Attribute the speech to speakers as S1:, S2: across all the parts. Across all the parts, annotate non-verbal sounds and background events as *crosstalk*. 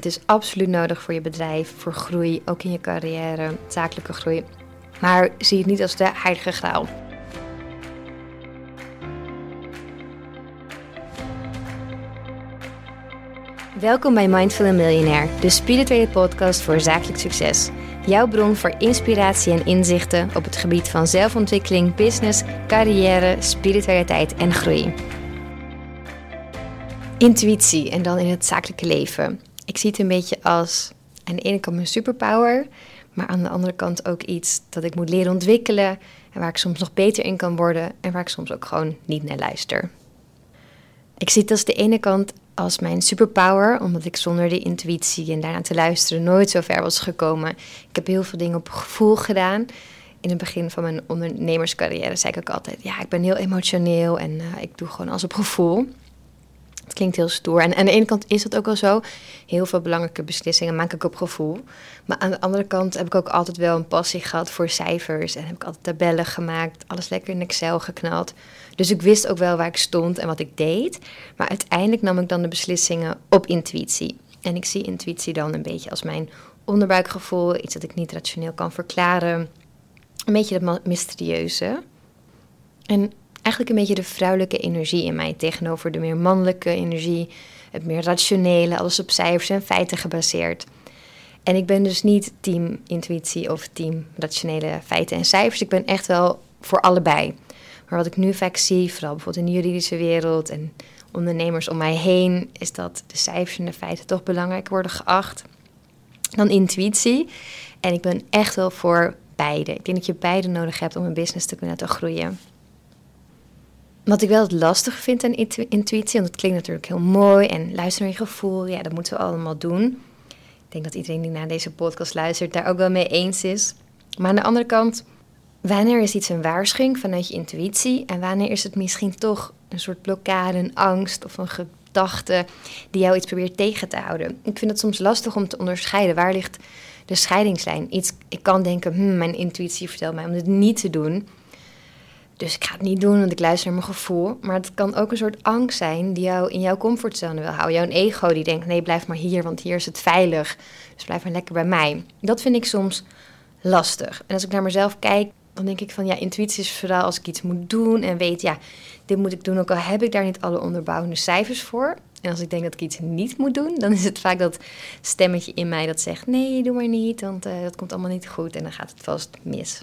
S1: Het is absoluut nodig voor je bedrijf, voor groei, ook in je carrière, zakelijke groei. Maar zie het niet als de heilige graal. Welkom bij Mindful Millionaire, de spirituele podcast voor zakelijk succes. Jouw bron voor inspiratie en inzichten op het gebied van zelfontwikkeling, business, carrière, spiritualiteit en groei. Intuïtie en dan in het zakelijke leven. Ik zie het een beetje als aan de ene kant mijn superpower, maar aan de andere kant ook iets dat ik moet leren ontwikkelen en waar ik soms nog beter in kan worden en waar ik soms ook gewoon niet naar luister. Ik zie het als de ene kant als mijn superpower, omdat ik zonder die intuïtie en daarna te luisteren nooit zo ver was gekomen. Ik heb heel veel dingen op gevoel gedaan. In het begin van mijn ondernemerscarrière zei ik ook altijd: ja, ik ben heel emotioneel en uh, ik doe gewoon alles op gevoel. Het klinkt heel stoer. En aan de ene kant is dat ook wel zo. Heel veel belangrijke beslissingen maak ik op gevoel. Maar aan de andere kant heb ik ook altijd wel een passie gehad voor cijfers. En heb ik altijd tabellen gemaakt. Alles lekker in Excel geknald. Dus ik wist ook wel waar ik stond en wat ik deed. Maar uiteindelijk nam ik dan de beslissingen op intuïtie. En ik zie intuïtie dan een beetje als mijn onderbuikgevoel. Iets dat ik niet rationeel kan verklaren. Een beetje dat mysterieuze. En eigenlijk een beetje de vrouwelijke energie in mij tegenover de meer mannelijke energie, het meer rationele, alles op cijfers en feiten gebaseerd. En ik ben dus niet team intuïtie of team rationele feiten en cijfers. Ik ben echt wel voor allebei. Maar wat ik nu vaak zie, vooral bijvoorbeeld in de juridische wereld en ondernemers om mij heen, is dat de cijfers en de feiten toch belangrijk worden geacht dan intuïtie. En ik ben echt wel voor beide. Ik denk dat je beide nodig hebt om een business te kunnen laten groeien. Wat ik wel lastig vind aan intuïtie, want het klinkt natuurlijk heel mooi en luister naar je gevoel, ja, dat moeten we allemaal doen. Ik denk dat iedereen die naar deze podcast luistert daar ook wel mee eens is. Maar aan de andere kant, wanneer is iets een waarschuwing vanuit je intuïtie en wanneer is het misschien toch een soort blokkade, een angst of een gedachte die jou iets probeert tegen te houden? Ik vind het soms lastig om te onderscheiden. Waar ligt de scheidingslijn? Iets, ik kan denken, hmm, mijn intuïtie vertelt mij om dit niet te doen. Dus ik ga het niet doen, want ik luister naar mijn gevoel. Maar het kan ook een soort angst zijn die jou in jouw comfortzone wil houden. Jouw ego die denkt, nee, blijf maar hier, want hier is het veilig. Dus blijf maar lekker bij mij. Dat vind ik soms lastig. En als ik naar mezelf kijk, dan denk ik van, ja, intuïtie is vooral als ik iets moet doen en weet, ja, dit moet ik doen, ook al heb ik daar niet alle onderbouwende cijfers voor. En als ik denk dat ik iets niet moet doen, dan is het vaak dat stemmetje in mij dat zegt, nee, doe maar niet, want uh, dat komt allemaal niet goed en dan gaat het vast mis.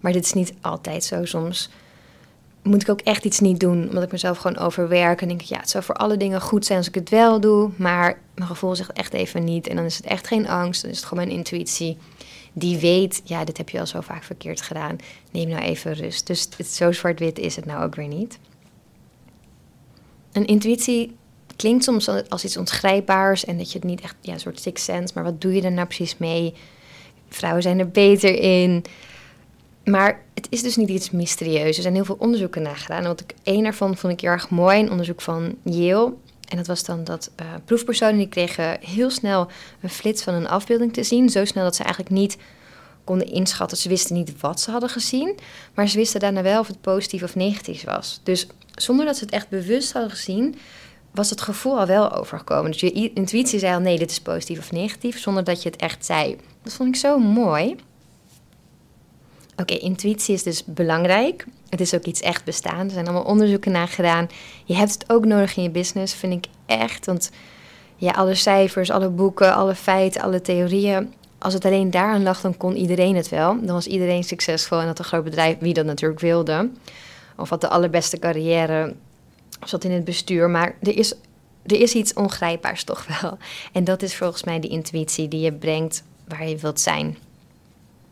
S1: Maar dit is niet altijd zo. Soms moet ik ook echt iets niet doen, omdat ik mezelf gewoon overwerk. En denk ik, ja, het zou voor alle dingen goed zijn als ik het wel doe. Maar mijn gevoel zegt echt even niet. En dan is het echt geen angst. Dan is het gewoon mijn intuïtie die weet, ja, dit heb je al zo vaak verkeerd gedaan. Neem nou even rust. Dus het, zo zwart-wit is het nou ook weer niet. Een intuïtie klinkt soms als iets ongrijpbaars en dat je het niet echt, ja, een soort six sense, maar wat doe je er nou precies mee? Vrouwen zijn er beter in. Maar het is dus niet iets mysterieus. Er zijn heel veel onderzoeken naar gedaan. Wat ik één ervan vond ik heel erg mooi, een onderzoek van Yale. En dat was dan dat uh, proefpersonen die kregen heel snel een flits van een afbeelding te zien. Zo snel dat ze eigenlijk niet konden inschatten. Ze wisten niet wat ze hadden gezien. Maar ze wisten daarna wel of het positief of negatief was. Dus zonder dat ze het echt bewust hadden gezien, was het gevoel al wel overgekomen. Dus je intuïtie zei al nee, dit is positief of negatief, zonder dat je het echt zei. Dat vond ik zo mooi. Oké, intuïtie is dus belangrijk. Het is ook iets echt bestaan. Er zijn allemaal onderzoeken naar gedaan. Je hebt het ook nodig in je business, vind ik echt. Want ja, alle cijfers, alle boeken, alle feiten, alle theorieën. Als het alleen daaraan lag, dan kon iedereen het wel. Dan was iedereen succesvol en had een groot bedrijf, wie dat natuurlijk wilde. Of had de allerbeste carrière, of zat in het bestuur. Maar er is, er is iets ongrijpbaars toch wel. En dat is volgens mij die intuïtie die je brengt waar je wilt zijn.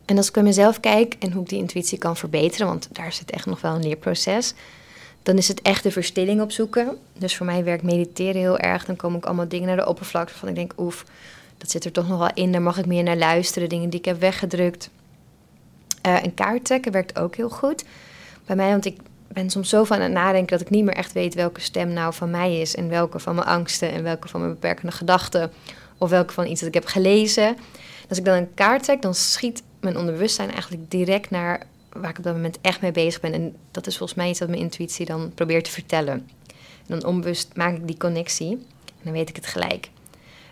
S1: En als ik bij mezelf kijk en hoe ik die intuïtie kan verbeteren, want daar zit echt nog wel een leerproces, dan is het echt de verstilling opzoeken. Dus voor mij werkt mediteren heel erg. Dan komen ook allemaal dingen naar de oppervlakte waarvan ik denk, oef, dat zit er toch nog wel in. Daar mag ik meer naar luisteren. Dingen die ik heb weggedrukt. Uh, een kaart trekken werkt ook heel goed bij mij, want ik ben soms zo van het nadenken dat ik niet meer echt weet welke stem nou van mij is en welke van mijn angsten en welke van mijn beperkende gedachten of welke van iets dat ik heb gelezen. Als ik dan een kaart trek, dan schiet mijn onderbewustzijn eigenlijk direct naar waar ik op dat moment echt mee bezig ben. En dat is volgens mij iets wat mijn intuïtie dan probeert te vertellen. En dan onbewust maak ik die connectie en dan weet ik het gelijk.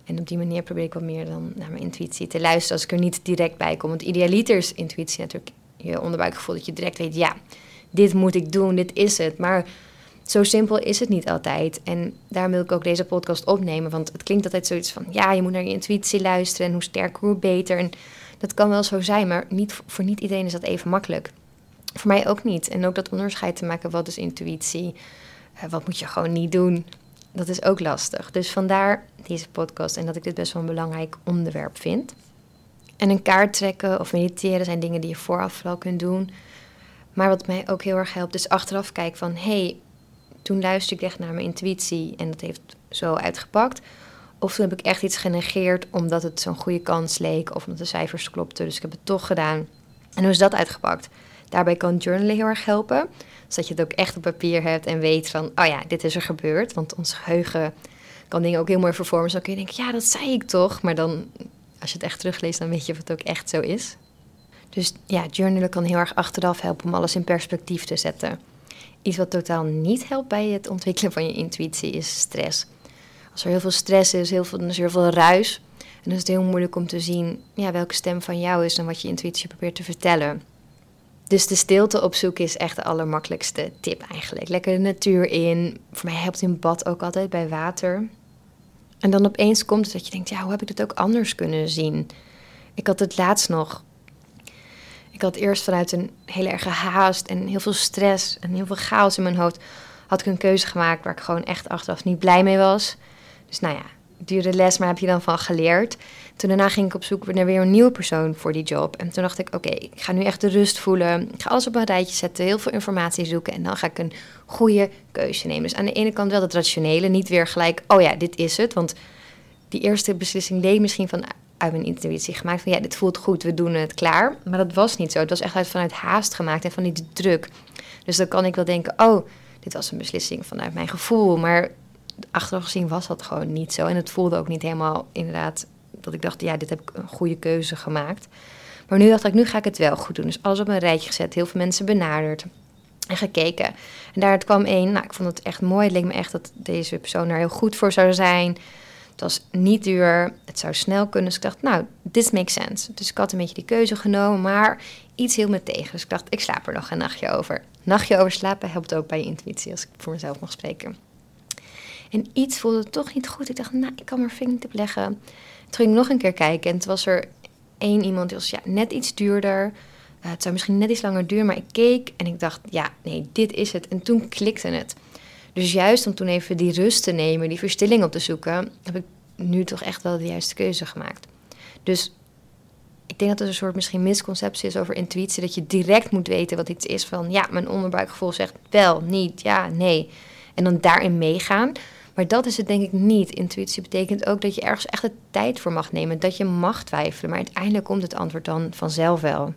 S1: En op die manier probeer ik wat meer dan naar mijn intuïtie te luisteren als ik er niet direct bij kom. Want idealiter is intuïtie natuurlijk je onderbuikgevoel dat je direct weet, ja, dit moet ik doen, dit is het. Maar zo simpel is het niet altijd. En daarom wil ik ook deze podcast opnemen. Want het klinkt altijd zoiets van: ja, je moet naar je intuïtie luisteren. En hoe sterker, hoe beter. En dat kan wel zo zijn, maar niet, voor niet iedereen is dat even makkelijk. Voor mij ook niet. En ook dat onderscheid te maken: wat is intuïtie? Uh, wat moet je gewoon niet doen? Dat is ook lastig. Dus vandaar deze podcast en dat ik dit best wel een belangrijk onderwerp vind. En een kaart trekken of mediteren zijn dingen die je vooraf vooral kunt doen. Maar wat mij ook heel erg helpt, is achteraf kijken van... hé, hey, toen luisterde ik echt naar mijn intuïtie en dat heeft zo uitgepakt. Of toen heb ik echt iets genegeerd omdat het zo'n goede kans leek of omdat de cijfers klopten. Dus ik heb het toch gedaan. En hoe is dat uitgepakt? Daarbij kan journalen heel erg helpen. Zodat je het ook echt op papier hebt en weet van, oh ja, dit is er gebeurd. Want ons geheugen kan dingen ook heel mooi vervormen. Zo kun je denken, ja, dat zei ik toch. Maar dan, als je het echt terugleest, dan weet je of het ook echt zo is. Dus ja, journalen kan heel erg achteraf helpen om alles in perspectief te zetten. Iets wat totaal niet helpt bij het ontwikkelen van je intuïtie is stress. Als er heel veel stress is, heel veel, dan is heel veel ruis. En dan is het heel moeilijk om te zien ja, welke stem van jou is en wat je intuïtie probeert te vertellen. Dus de stilte opzoeken is echt de allermakkelijkste tip eigenlijk. Lekker de natuur in. Voor mij helpt in bad ook altijd bij water. En dan opeens komt het dat je denkt, ja, hoe heb ik dit ook anders kunnen zien? Ik had het laatst nog ik had eerst vanuit een hele erge haast en heel veel stress en heel veel chaos in mijn hoofd... had ik een keuze gemaakt waar ik gewoon echt achteraf niet blij mee was. Dus nou ja, duurde les, maar heb je dan van geleerd. Toen daarna ging ik op zoek naar weer een nieuwe persoon voor die job. En toen dacht ik, oké, ik ga nu echt de rust voelen. Ik ga alles op een rijtje zetten, heel veel informatie zoeken... en dan ga ik een goede keuze nemen. Dus aan de ene kant wel het rationele, niet weer gelijk... oh ja, dit is het, want die eerste beslissing leek misschien van uit mijn intuïtie gemaakt van ja, dit voelt goed, we doen het klaar. Maar dat was niet zo. Het was echt uit, vanuit haast gemaakt en van die druk. Dus dan kan ik wel denken, oh, dit was een beslissing vanuit mijn gevoel. Maar achteraf gezien was dat gewoon niet zo. En het voelde ook niet helemaal inderdaad dat ik dacht, ja, dit heb ik een goede keuze gemaakt. Maar nu dacht ik, nu ga ik het wel goed doen. Dus alles op een rijtje gezet, heel veel mensen benaderd en gekeken. En daar kwam één, nou, ik vond het echt mooi. Het leek me echt dat deze persoon er heel goed voor zou zijn. Het was niet duur, het zou snel kunnen. Dus ik dacht, nou, this makes sense. Dus ik had een beetje die keuze genomen, maar iets hield me tegen. Dus ik dacht, ik slaap er nog een nachtje over. Nachtje over slapen helpt ook bij je intuïtie, als ik voor mezelf mag spreken. En iets voelde toch niet goed. Ik dacht, nou, ik kan mijn vinger op leggen. Toen ging ik nog een keer kijken en toen was er één iemand die was ja, net iets duurder. Uh, het zou misschien net iets langer duren, maar ik keek en ik dacht, ja, nee, dit is het. En toen klikte het. Dus juist om toen even die rust te nemen, die verstilling op te zoeken, heb ik nu toch echt wel de juiste keuze gemaakt. Dus ik denk dat er een soort misschien misconceptie is over intuïtie, dat je direct moet weten wat iets is van, ja, mijn onderbuikgevoel zegt wel, niet, ja, nee. En dan daarin meegaan. Maar dat is het denk ik niet. Intuïtie betekent ook dat je ergens echt de tijd voor mag nemen, dat je mag twijfelen, maar uiteindelijk komt het antwoord dan vanzelf wel.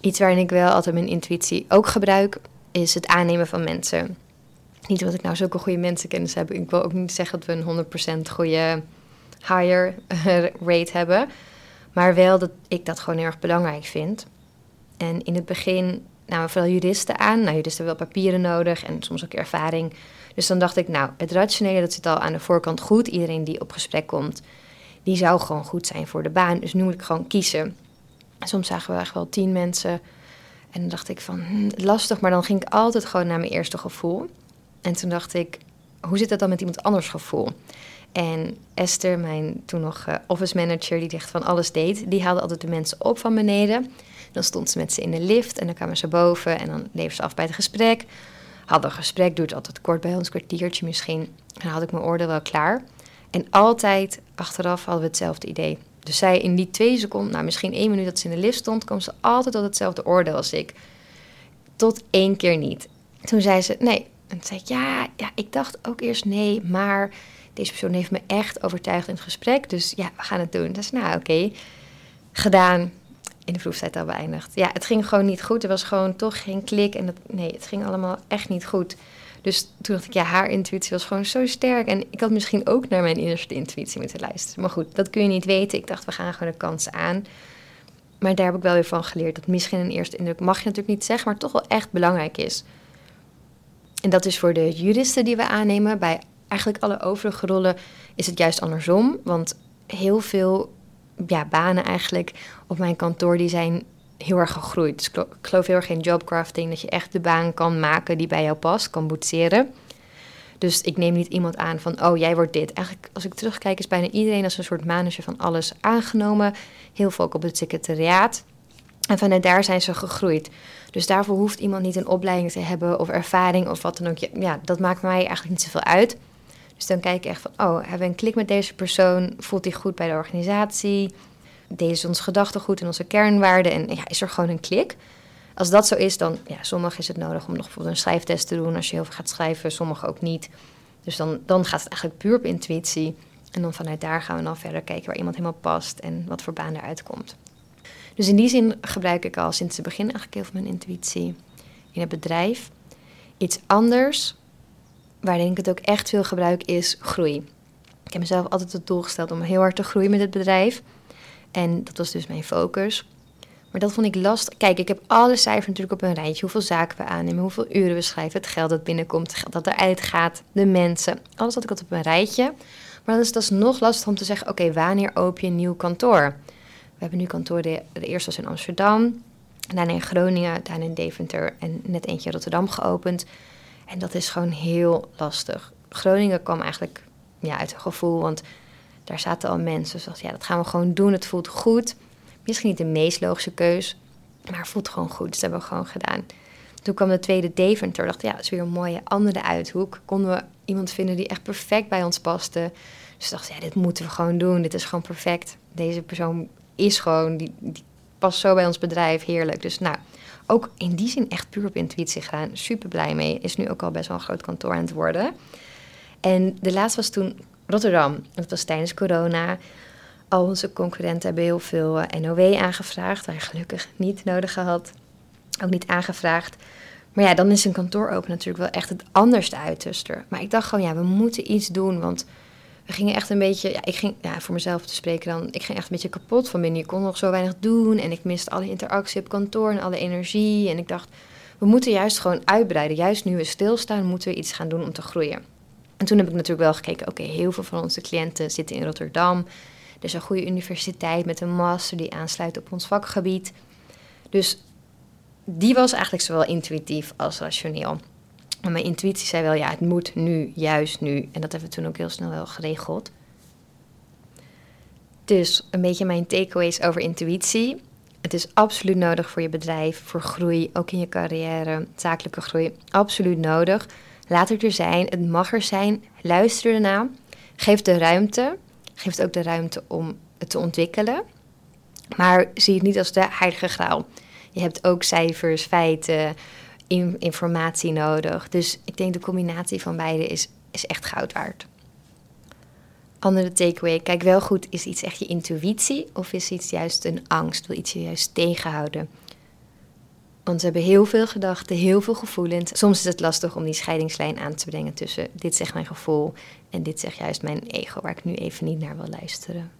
S1: Iets waarin ik wel altijd mijn intuïtie ook gebruik, is het aannemen van mensen. Niet dat ik nou zulke goede mensenkennis heb. Ik wil ook niet zeggen dat we een 100% goede higher *laughs* rate hebben. Maar wel dat ik dat gewoon heel erg belangrijk vind. En in het begin namen vooral juristen aan. Nou, juristen hebben wel papieren nodig en soms ook ervaring. Dus dan dacht ik, nou, het rationele, dat zit al aan de voorkant goed. Iedereen die op gesprek komt, die zou gewoon goed zijn voor de baan. Dus nu moet ik gewoon kiezen. Soms zagen we echt wel tien mensen. En dan dacht ik van, hm, lastig. Maar dan ging ik altijd gewoon naar mijn eerste gevoel. En toen dacht ik, hoe zit dat dan met iemand anders gevoel? En Esther, mijn toen nog uh, office manager, die echt van alles deed, die haalde altijd de mensen op van beneden. Dan stond ze met ze in de lift en dan kwamen ze boven en dan bleef ze af bij het gesprek. Hadden een gesprek, duurt altijd kort bij ons, kwartiertje misschien. En dan had ik mijn oordeel wel klaar. En altijd achteraf hadden we hetzelfde idee. Dus zij in die twee seconden, nou misschien één minuut dat ze in de lift stond, kwam ze altijd tot hetzelfde oordeel als ik. Tot één keer niet. Toen zei ze, nee, en toen zei ik, ja, ja, ik dacht ook eerst nee, maar deze persoon heeft me echt overtuigd in het gesprek. Dus ja, we gaan het doen. Dus nou, oké. Gedaan. In de proeftijd al beëindigd. Ja, het ging gewoon niet goed. Er was gewoon toch geen klik. En dat, nee, het ging allemaal echt niet goed. Dus toen dacht ik, ja, haar intuïtie was gewoon zo sterk. En ik had misschien ook naar mijn innerste intuïtie moeten luisteren. Maar goed, dat kun je niet weten. Ik dacht, we gaan gewoon de kansen aan. Maar daar heb ik wel weer van geleerd. Dat misschien een eerste indruk mag je natuurlijk niet zeggen, maar toch wel echt belangrijk is. En dat is voor de juristen die we aannemen. Bij eigenlijk alle overige rollen is het juist andersom. Want heel veel ja, banen eigenlijk op mijn kantoor die zijn heel erg gegroeid. Dus ik geloof heel erg in jobcrafting, dat je echt de baan kan maken die bij jou past, kan boetseren. Dus ik neem niet iemand aan van, oh, jij wordt dit. Eigenlijk, als ik terugkijk, is bijna iedereen als een soort manager van alles aangenomen. Heel veel ook op het secretariaat. En vanuit daar zijn ze gegroeid. Dus daarvoor hoeft iemand niet een opleiding te hebben of ervaring of wat dan ook. Ja, dat maakt mij eigenlijk niet zoveel uit. Dus dan kijk ik echt van, oh, hebben we een klik met deze persoon? Voelt hij goed bij de organisatie? Deze onze gedachten goed en onze kernwaarden? En ja, is er gewoon een klik? Als dat zo is, dan, ja, is het nodig om nog bijvoorbeeld een schrijftest te doen als je heel veel gaat schrijven, sommige ook niet. Dus dan, dan gaat het eigenlijk puur op intuïtie. En dan vanuit daar gaan we dan verder kijken waar iemand helemaal past en wat voor baan eruit komt. Dus in die zin gebruik ik al sinds het begin eigenlijk heel veel mijn intuïtie in het bedrijf. Iets anders, waar ik het ook echt veel gebruik, is groei. Ik heb mezelf altijd het doel gesteld om heel hard te groeien met het bedrijf. En dat was dus mijn focus. Maar dat vond ik lastig. Kijk, ik heb alle cijfers natuurlijk op een rijtje. Hoeveel zaken we aannemen, hoeveel uren we schrijven, het geld dat binnenkomt, dat eruit gaat, de mensen. Alles had ik altijd op een rijtje. Maar dan is het nog lastig om te zeggen, oké, wanneer open je een nieuw kantoor? We hebben nu kantoren, de, de eerste was in Amsterdam, daarna in Groningen, daarna in Deventer en net eentje in Rotterdam geopend. En dat is gewoon heel lastig. Groningen kwam eigenlijk ja, uit een gevoel, want daar zaten al mensen. Dus dacht, ja, dat gaan we gewoon doen. Het voelt goed. Misschien niet de meest logische keus, maar het voelt gewoon goed. Dus dat hebben we gewoon gedaan. Toen kwam de tweede Deventer. dacht, ja, dat is weer een mooie andere uithoek. Konden we iemand vinden die echt perfect bij ons paste. Dus dacht, ja, dit moeten we gewoon doen. Dit is gewoon perfect. Deze persoon is gewoon, die, die past zo bij ons bedrijf, heerlijk. Dus nou, ook in die zin echt puur op intuïtie gedaan. Super blij mee. Is nu ook al best wel een groot kantoor aan het worden. En de laatste was toen Rotterdam. Dat was tijdens corona. Al onze concurrenten hebben heel veel eh, NOW aangevraagd. Wij gelukkig niet nodig gehad. Ook niet aangevraagd. Maar ja, dan is een kantoor open natuurlijk wel echt het anderste uiterste. Maar ik dacht gewoon, ja, we moeten iets doen. Want we gingen echt een beetje, ja, ik ging, ja, voor mezelf te spreken dan, ik ging echt een beetje kapot van binnen. Je kon nog zo weinig doen en ik miste alle interactie op kantoor en alle energie. En ik dacht, we moeten juist gewoon uitbreiden. Juist nu we stilstaan, moeten we iets gaan doen om te groeien. En toen heb ik natuurlijk wel gekeken, oké, heel veel van onze cliënten zitten in Rotterdam. Er is een goede universiteit met een master die aansluit op ons vakgebied. Dus die was eigenlijk zowel intuïtief als rationeel. Maar mijn intuïtie zei wel, ja, het moet nu, juist nu. En dat hebben we toen ook heel snel wel geregeld. Dus een beetje mijn takeaways over intuïtie. Het is absoluut nodig voor je bedrijf, voor groei, ook in je carrière, zakelijke groei. Absoluut nodig. Laat het er zijn, het mag er zijn. Luister ernaar. Geef de ruimte. Geef ook de ruimte om het te ontwikkelen. Maar zie het niet als de heilige graal. Je hebt ook cijfers, feiten, informatie nodig. Dus ik denk de combinatie van beide is, is echt goud waard. Andere takeaway, kijk wel goed, is iets echt je intuïtie of is iets juist een angst? Wil iets je juist tegenhouden? Want we hebben heel veel gedachten, heel veel gevoelens. Soms is het lastig om die scheidingslijn aan te brengen tussen dit zegt mijn gevoel en dit zegt juist mijn ego, waar ik nu even niet naar wil luisteren.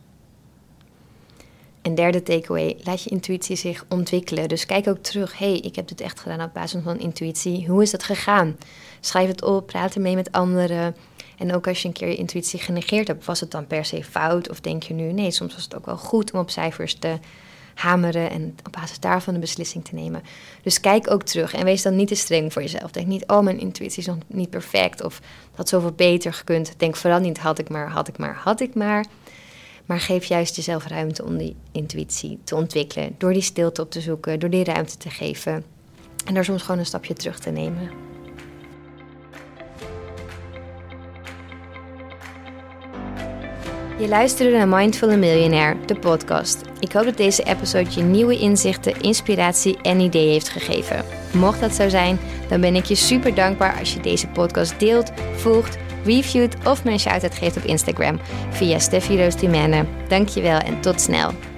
S1: En derde takeaway, laat je intuïtie zich ontwikkelen. Dus kijk ook terug, hey, ik heb dit echt gedaan op basis van intuïtie. Hoe is dat gegaan? Schrijf het op, praat ermee met anderen. En ook als je een keer je intuïtie genegeerd hebt, was het dan per se fout? Of denk je nu, nee, soms was het ook wel goed om op cijfers te hameren en op basis daarvan een beslissing te nemen. Dus kijk ook terug en wees dan niet te streng voor jezelf. Denk niet, oh, mijn intuïtie is nog niet perfect of dat zoveel beter gekund. Denk vooral niet, had ik maar, had ik maar, had ik maar. Maar geef juist jezelf ruimte om die intuïtie te ontwikkelen. Door die stilte op te zoeken, door die ruimte te geven. En door soms gewoon een stapje terug te nemen. Je luisterde naar Mindful Millionaire, de podcast. Ik hoop dat deze episode je nieuwe inzichten, inspiratie en ideeën heeft gegeven. Mocht dat zo zijn, dan ben ik je super dankbaar als je deze podcast deelt, volgt reviewt of een shout-out geeft op Instagram via Steffi Roos Dankjewel en tot snel.